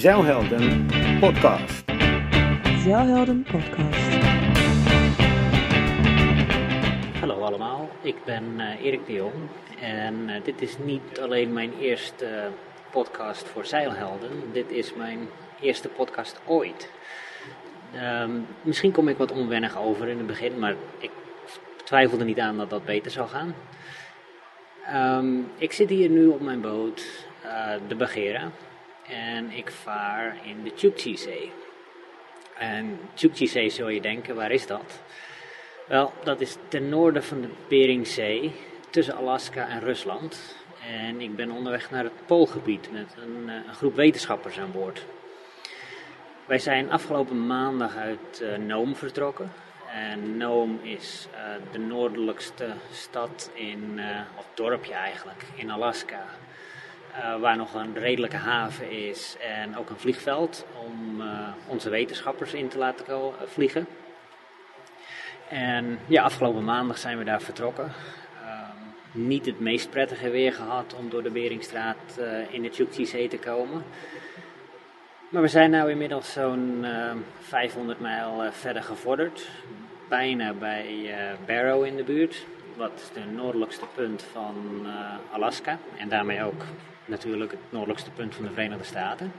Zeilhelden podcast. Zeilhelden podcast. Hallo allemaal, ik ben eh, Erik de Jong en eh, dit is niet alleen mijn eerste podcast voor Zeilhelden, dit is mijn eerste podcast ooit. Ehm, misschien kom ik wat onwennig over in het begin, maar ik twijfelde niet aan dat dat beter zou gaan. Ehm, ik zit hier nu op mijn boot, eh, de Bagheera, en ik vaar in de Chukchi-zee. En Chukchi-zee zul je denken, waar is dat? Wel, dat is ten noorden van de Beringzee, tussen Alaska en Rusland. En ik ben onderweg naar het Poolgebied met een, eh, een groep wetenschappers aan boord. Wij zijn afgelopen maandag uit uh, Nome vertrokken. En Nome is uh, de noordelijkste stad in, uh, of dorpje eigenlijk, in Alaska. Waar nog een redelijke haven is en ook een vliegveld om onze wetenschappers in te laten vliegen. En ja, afgelopen maandag zijn we daar vertrokken. Um, niet het meest prettige weer gehad om door de Beringstraat in de Chukchi-zee te komen. Maar we zijn nu inmiddels zo'n uh, 500 mijl verder gevorderd. Bijna bij Barrow in de buurt. Wat de noordelijkste punt van uh, Alaska. En daarmee ook natuurlijk het noordelijkste punt van de Verenigde Staten.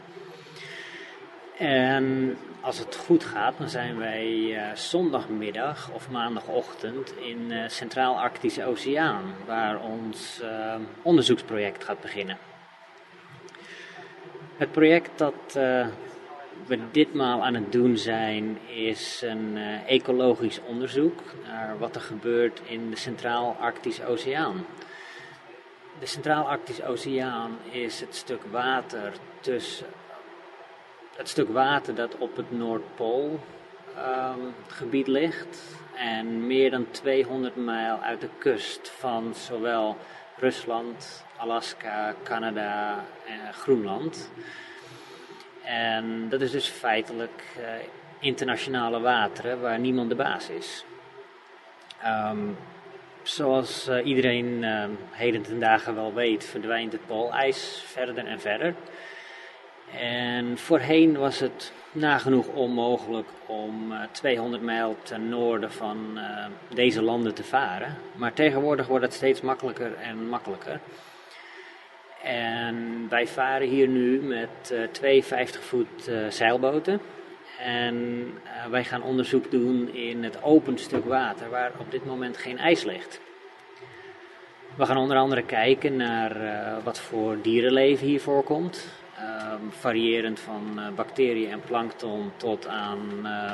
En als het goed gaat, dan zijn wij uh, zondagmiddag of maandagochtend in uh, Centraal-Arctische Oceaan, waar ons uh, onderzoeksproject gaat beginnen. Het project dat we ditmaal aan het doen zijn, is een ecologisch onderzoek naar wat er gebeurt in de Centraal-Arctische Oceaan. De Centraal-Arctische Oceaan is het stuk water tussen het stuk water dat op het Noordpoolgebied um, ligt. En meer dan 200 mijl uit de kust van zowel Rusland, Alaska, Canada en Groenland. En dat is dus feitelijk uh, internationale wateren waar niemand de baas is. Um, zoals uh, iedereen uh, heden ten dagen wel weet, verdwijnt het poolijs verder en verder. En voorheen was het nagenoeg onmogelijk om uh, 200 mijl ten noorden van uh, deze landen te varen. Maar tegenwoordig wordt het steeds makkelijker en makkelijker. En wij varen hier nu met twee 50 voet zeilboten. En wij gaan onderzoek doen in het open stuk water waar op dit moment geen ijs ligt. We gaan onder andere kijken naar wat voor dierenleven hier voorkomt. Um, variërend van uh, bacteriën en plankton tot aan uh,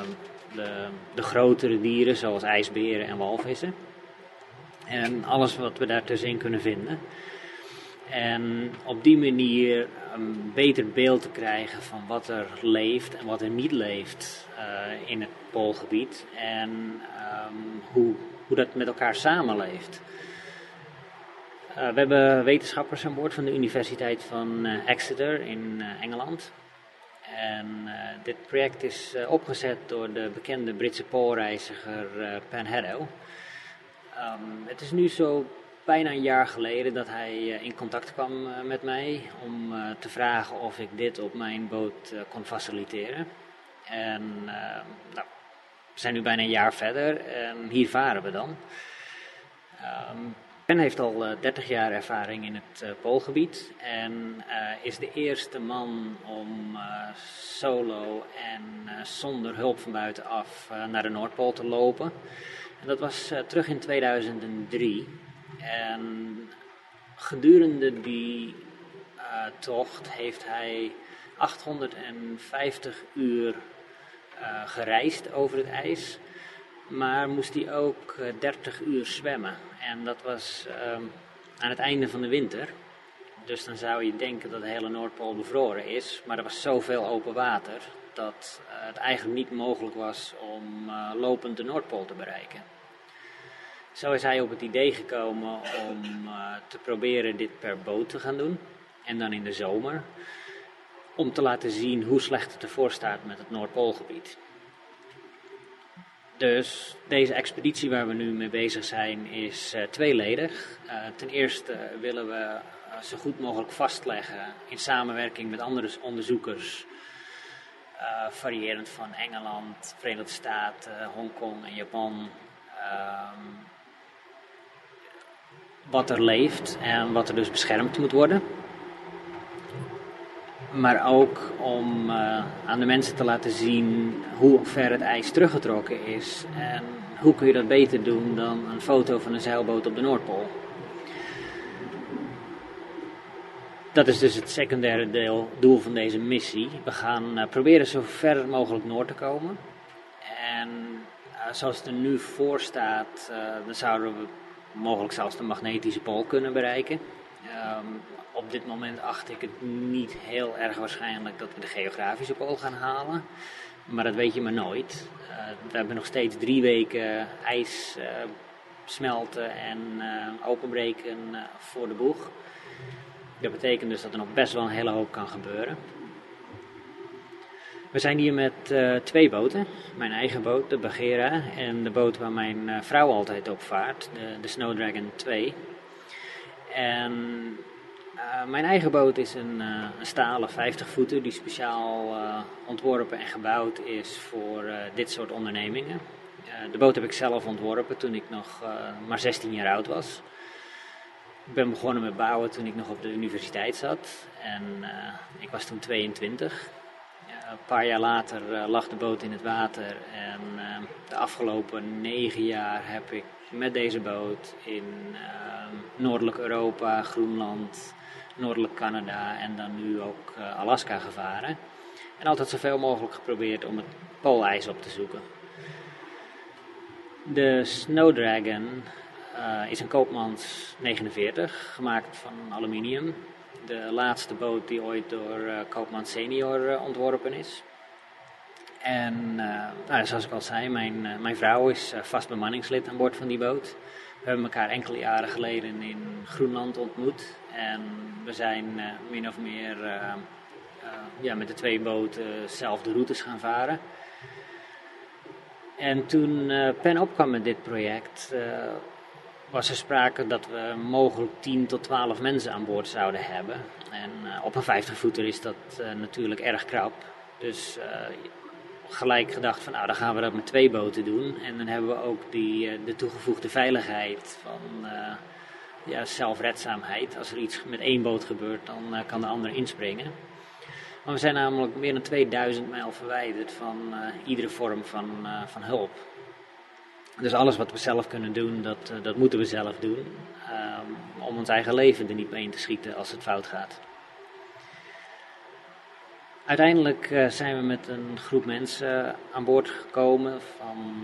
de, de, grotere dieren zoals ijsberen en walvissen. En alles wat we daartussenin kunnen vinden. En op die manier een beter beeld te krijgen van wat er leeft en wat er niet leeft uh, in het poolgebied. En um, hoe, hoe dat met elkaar samenleeft. Uh, we hebben wetenschappers aan boord van de Universiteit van uh, Exeter in uh, Engeland. En dit project is opgezet door de bekende Britse poolreiziger Pan Haddow. Um, het is nu zo bijna een jaar geleden dat hij in contact kwam met mij om te vragen of ik dit op mijn boot kon faciliteren. En nou, we zijn nu bijna een jaar verder en hier varen we dan. Um, Ben heeft al uh, 30 jaar ervaring in het Poolgebied en is de eerste man om solo en zonder hulp van buitenaf naar de Noordpool te lopen. En dat was terug in 2003. En gedurende die tocht heeft hij 850 uur gereisd over het ijs. Maar moest hij ook 30 uur zwemmen. En dat was um, aan het einde van de winter. Dus dan zou je denken dat de hele Noordpool bevroren is. Maar er was zoveel open water dat het eigenlijk niet mogelijk was om lopend de Noordpool te bereiken. Zo is hij op het idee gekomen om uh, te proberen dit per boot te gaan doen. En dan in de zomer. Om te laten zien hoe slecht het ervoor staat met het Noordpoolgebied. Dus deze expeditie waar we nu mee bezig zijn is uh, tweeledig. Uh, ten eerste willen we zo goed mogelijk vastleggen in samenwerking met andere onderzoekers, variërend van Engeland, Verenigde Staten, Hongkong en Japan, ehm, wat er leeft en wat er dus beschermd moet worden. Maar ook om uh, aan de mensen te laten zien hoe ver het ijs teruggetrokken is. En hoe kun je dat beter doen dan een foto van een zeilboot op de Noordpool. Dat is dus het secundaire deel, doel van deze missie. We gaan uh, proberen zo ver mogelijk noord te komen. En uh, zoals het er nu voor staat, dan zouden we mogelijk zelfs de magnetische pool kunnen bereiken. Um, op dit moment acht ik het niet heel erg waarschijnlijk dat we de geografische pool gaan halen. Maar dat weet je maar nooit. Uh, we hebben nog steeds drie weken ijs uh, smelten en uh, openbreken voor de boeg. Dat betekent dus dat er nog best wel een hele hoop kan gebeuren. We zijn hier met twee boten. Mijn eigen boot, de Bagheera, en de boot waar mijn vrouw altijd op vaart, de, de Snow Dragon 2. En uh, mijn eigen boot is een, een stalen 50 voeter die speciaal ontworpen en gebouwd is voor dit soort ondernemingen. de boot heb ik zelf ontworpen toen ik nog maar 16 jaar oud was. Ik ben begonnen met bouwen toen ik nog op de universiteit zat en ik was toen 22. Een paar jaar later lag de boot in het water en de afgelopen negen jaar heb ik met deze boot in Noordelijk Europa, Groenland, Noordelijk Canada en dan nu ook uh, Alaska gevaren. En altijd zoveel mogelijk geprobeerd om het poolijs op te zoeken. De Snow Dragon uh, is een Koopmans 49, gemaakt van aluminium. De laatste boot die ooit door uh, Koopmans senior ontworpen is. En nou, zoals ik al zei, mijn, mijn vrouw is vast bemanningslid aan boord van die boot. We hebben elkaar enkele jaren geleden in Groenland ontmoet. En we zijn min of meer ja, met de twee boten zelf de routes gaan varen. En toen Pen opkwam met dit project, was er sprake dat we mogelijk 10 tot 12 mensen aan boord zouden hebben. En op een 50 voeter is dat natuurlijk erg krap. Dus gelijk gedacht van nou dan gaan we dat met twee boten doen. En dan hebben we ook die, de toegevoegde veiligheid van ja, zelfredzaamheid. Als er iets met één boot gebeurt, dan kan de ander inspringen. Maar we zijn namelijk meer dan 2000 mijl verwijderd van iedere vorm van, van hulp. Dus alles wat we zelf kunnen doen, dat, dat moeten we zelf doen. Um, om ons eigen leven er niet mee in te schieten als het fout gaat. Uiteindelijk zijn we met een groep mensen aan boord gekomen van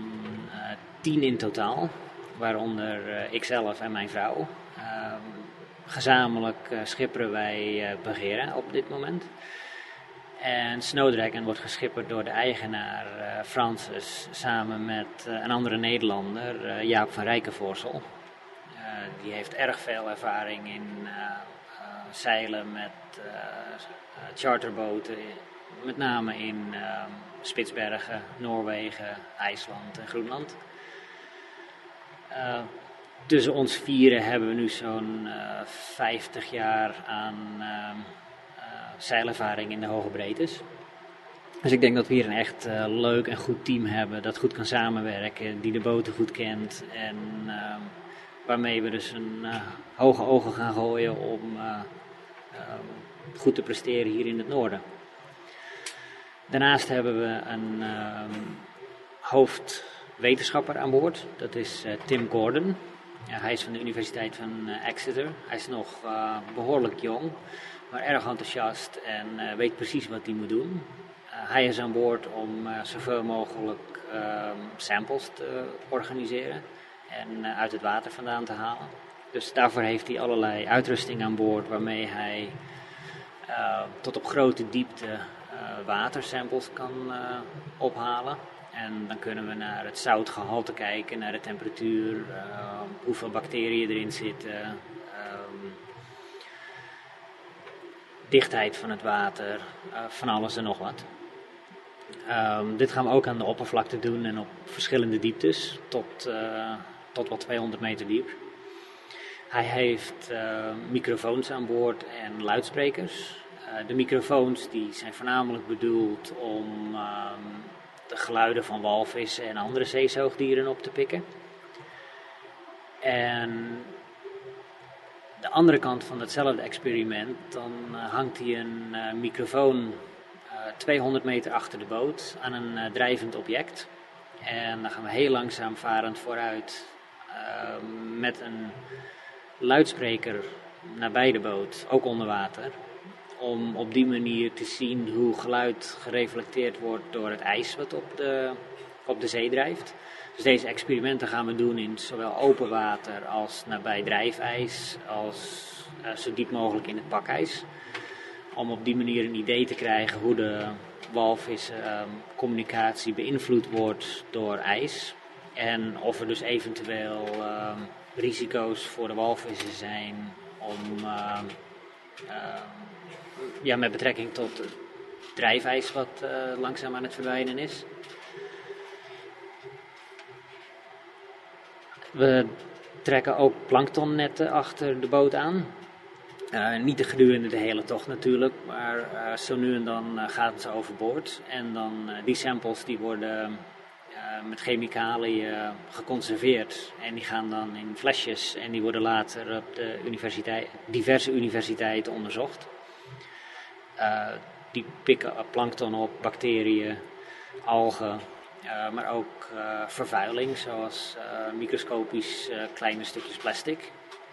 tien in totaal. Waaronder ikzelf en mijn vrouw. Ehm, gezamenlijk schipperen wij Bagheera op dit moment. En Snowdragon wordt geschipperd door de eigenaar uh, Francis samen met een andere Nederlander, Jaap van Rijkenvoorsel. die heeft erg veel ervaring in zeilen met charterboten, met name in ehm, Spitsbergen, Noorwegen, IJsland en Groenland tussen ons vieren hebben we nu zo'n uh, eh, 50 jaar aan uh, zeilervaring in de hoge breedtes. Dus ik denk dat we hier een echt uh, leuk en goed team hebben dat goed kan samenwerken, die de boten goed kent en ehm, waarmee we dus een hoge ogen gaan gooien om ehm, goed te presteren hier in het noorden. Daarnaast hebben we een hoofdwetenschapper aan boord, dat is Tim Gordon. Ja, hij is van de Universiteit van Exeter. Hij is nog behoorlijk jong, maar erg enthousiast en uh, weet precies wat hij moet doen. hij is aan boord om zoveel mogelijk ehm, samples te organiseren en uit het water vandaan te halen. Dus daarvoor heeft hij allerlei uitrusting aan boord waarmee hij tot op grote diepte watersamples kan ophalen. En dan kunnen we naar het zoutgehalte kijken, naar de temperatuur, hoeveel bacteriën erin zitten, um, dichtheid van het water, uh, van alles en nog wat. Ehm, dit gaan we ook aan de oppervlakte doen en op verschillende dieptes, tot, uh, tot wel 200 meter diep. Hij heeft uh, microfoons aan boord en luidsprekers. De microfoons die zijn voornamelijk bedoeld om ehm, de geluiden van walvissen en andere zeezoogdieren op te pikken. En de andere kant van hetzelfde experiment, dan hangt hij een microfoon 200 meter achter de boot aan een drijvend object. En dan gaan we heel langzaam varend vooruit uh, met een luidspreker nabij de boot, ook onder water. Om op die manier te zien hoe geluid gereflecteerd wordt door het ijs wat op de, op de zee drijft. Dus deze experimenten gaan we doen in zowel open water als nabij drijfijs, als uh, zo diep mogelijk in het pakijs om op die manier een idee te krijgen hoe de walviscommunicatie ehm, um, beïnvloed wordt door ijs. En of er dus eventueel um, risico's voor de walvissen zijn om, uh, uh, ja, met betrekking tot drijfijs wat uh, langzaam aan het verdwijnen is. We trekken ook planktonnetten achter de boot aan. Uh, niet de gedurende de hele tocht natuurlijk, maar uh, zo nu en dan uh, gaat ze overboord. En dan die samples die worden met chemicaliën geconserveerd. En die gaan dan in flesjes en die worden later op de universiteit, diverse universiteiten onderzocht. die pikken plankton op, bacteriën, algen, maar ook vervuiling, zoals microscopisch kleine stukjes plastic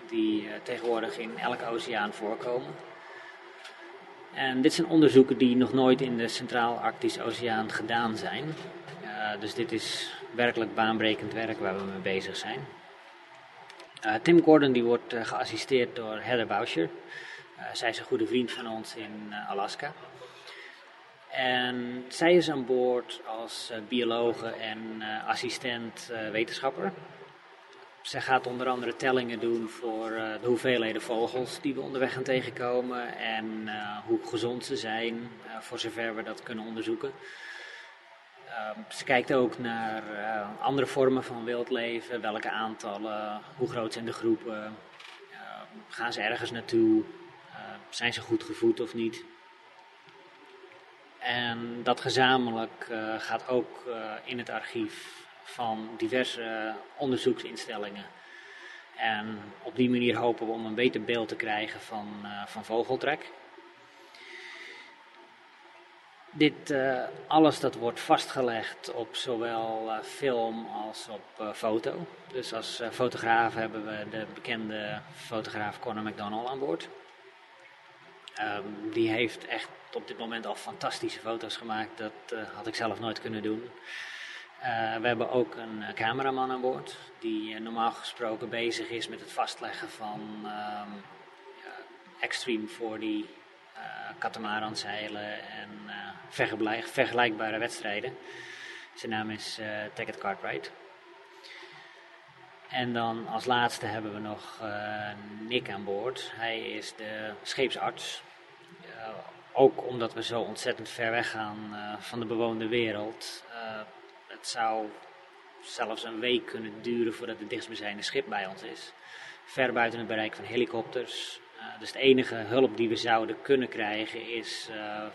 die tegenwoordig in elke oceaan voorkomen. En dit zijn onderzoeken die nog nooit in de Centraal-Arctische Oceaan gedaan zijn. Dus dit is werkelijk baanbrekend werk waar we mee bezig zijn. Tim Gordon die wordt geassisteerd door Heather Boucher. zij is een goede vriend van ons in Alaska. En zij is aan boord als biologe en assistent wetenschapper. Zij gaat onder andere tellingen doen voor de hoeveelheden vogels die we onderweg gaan tegenkomen en hoe gezond ze zijn, voor zover we dat kunnen onderzoeken. Ehm, ze kijkt ook naar andere vormen van wildleven, welke aantallen, hoe groot zijn de groepen, ehm, gaan ze ergens naartoe, zijn ze goed gevoed of niet. En dat gezamenlijk gaat ook in het archief van diverse onderzoeksinstellingen. En op die manier hopen we om een beter beeld te krijgen van, uh, van vogeltrek. Dit alles dat wordt vastgelegd op zowel film als op foto. Dus als fotograaf hebben we de bekende fotograaf Conor McDonald aan boord. Um, die heeft echt op dit moment al fantastische foto's gemaakt. Dat had ik zelf nooit kunnen doen. Uh, we hebben ook een uh, cameraman aan boord, die normaal gesproken bezig is met het vastleggen van um, Extreme 40 katamaranzeilen en vergelijk, vergelijkbare wedstrijden. Zijn naam is Taggart Cartwright. En dan als laatste hebben we nog Nick aan boord. Hij is de scheepsarts. ook omdat we zo ontzettend ver weg gaan van de bewoonde wereld het zou zelfs een week kunnen duren voordat het dichtstbijzijnde schip bij ons is. Ver buiten het bereik van helikopters. Dus de enige hulp die we zouden kunnen krijgen is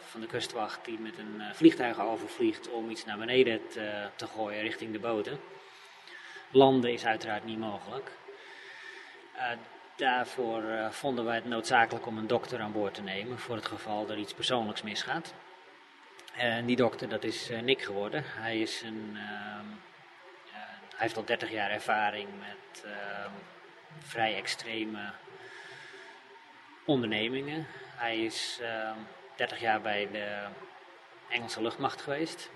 van de kustwacht die met een vliegtuig overvliegt om iets naar beneden te, te gooien richting de boten. Landen is uiteraard niet mogelijk. daarvoor vonden wij het noodzakelijk om een dokter aan boord te nemen voor het geval er iets persoonlijks misgaat. En die dokter, dat is uh, Nick geworden. Hij, is een, uh, hij heeft al 30 jaar ervaring met uh, vrij extreme ondernemingen. Hij is 30 jaar bij de Engelse luchtmacht geweest.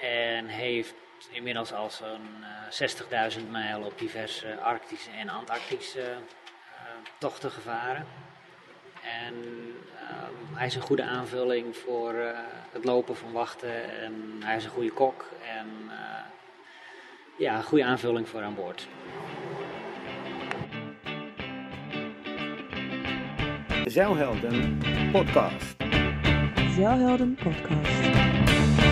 En heeft inmiddels al zo'n 60.000 mijl op diverse Arctische en Antarctische tochten gevaren. En um, hij is een goede aanvulling voor uh, het lopen van wachten. En hij is een goede kok. En uh, ja, een goede aanvulling voor aan boord. Zeilhelden podcast. Zeilhelden Podcast.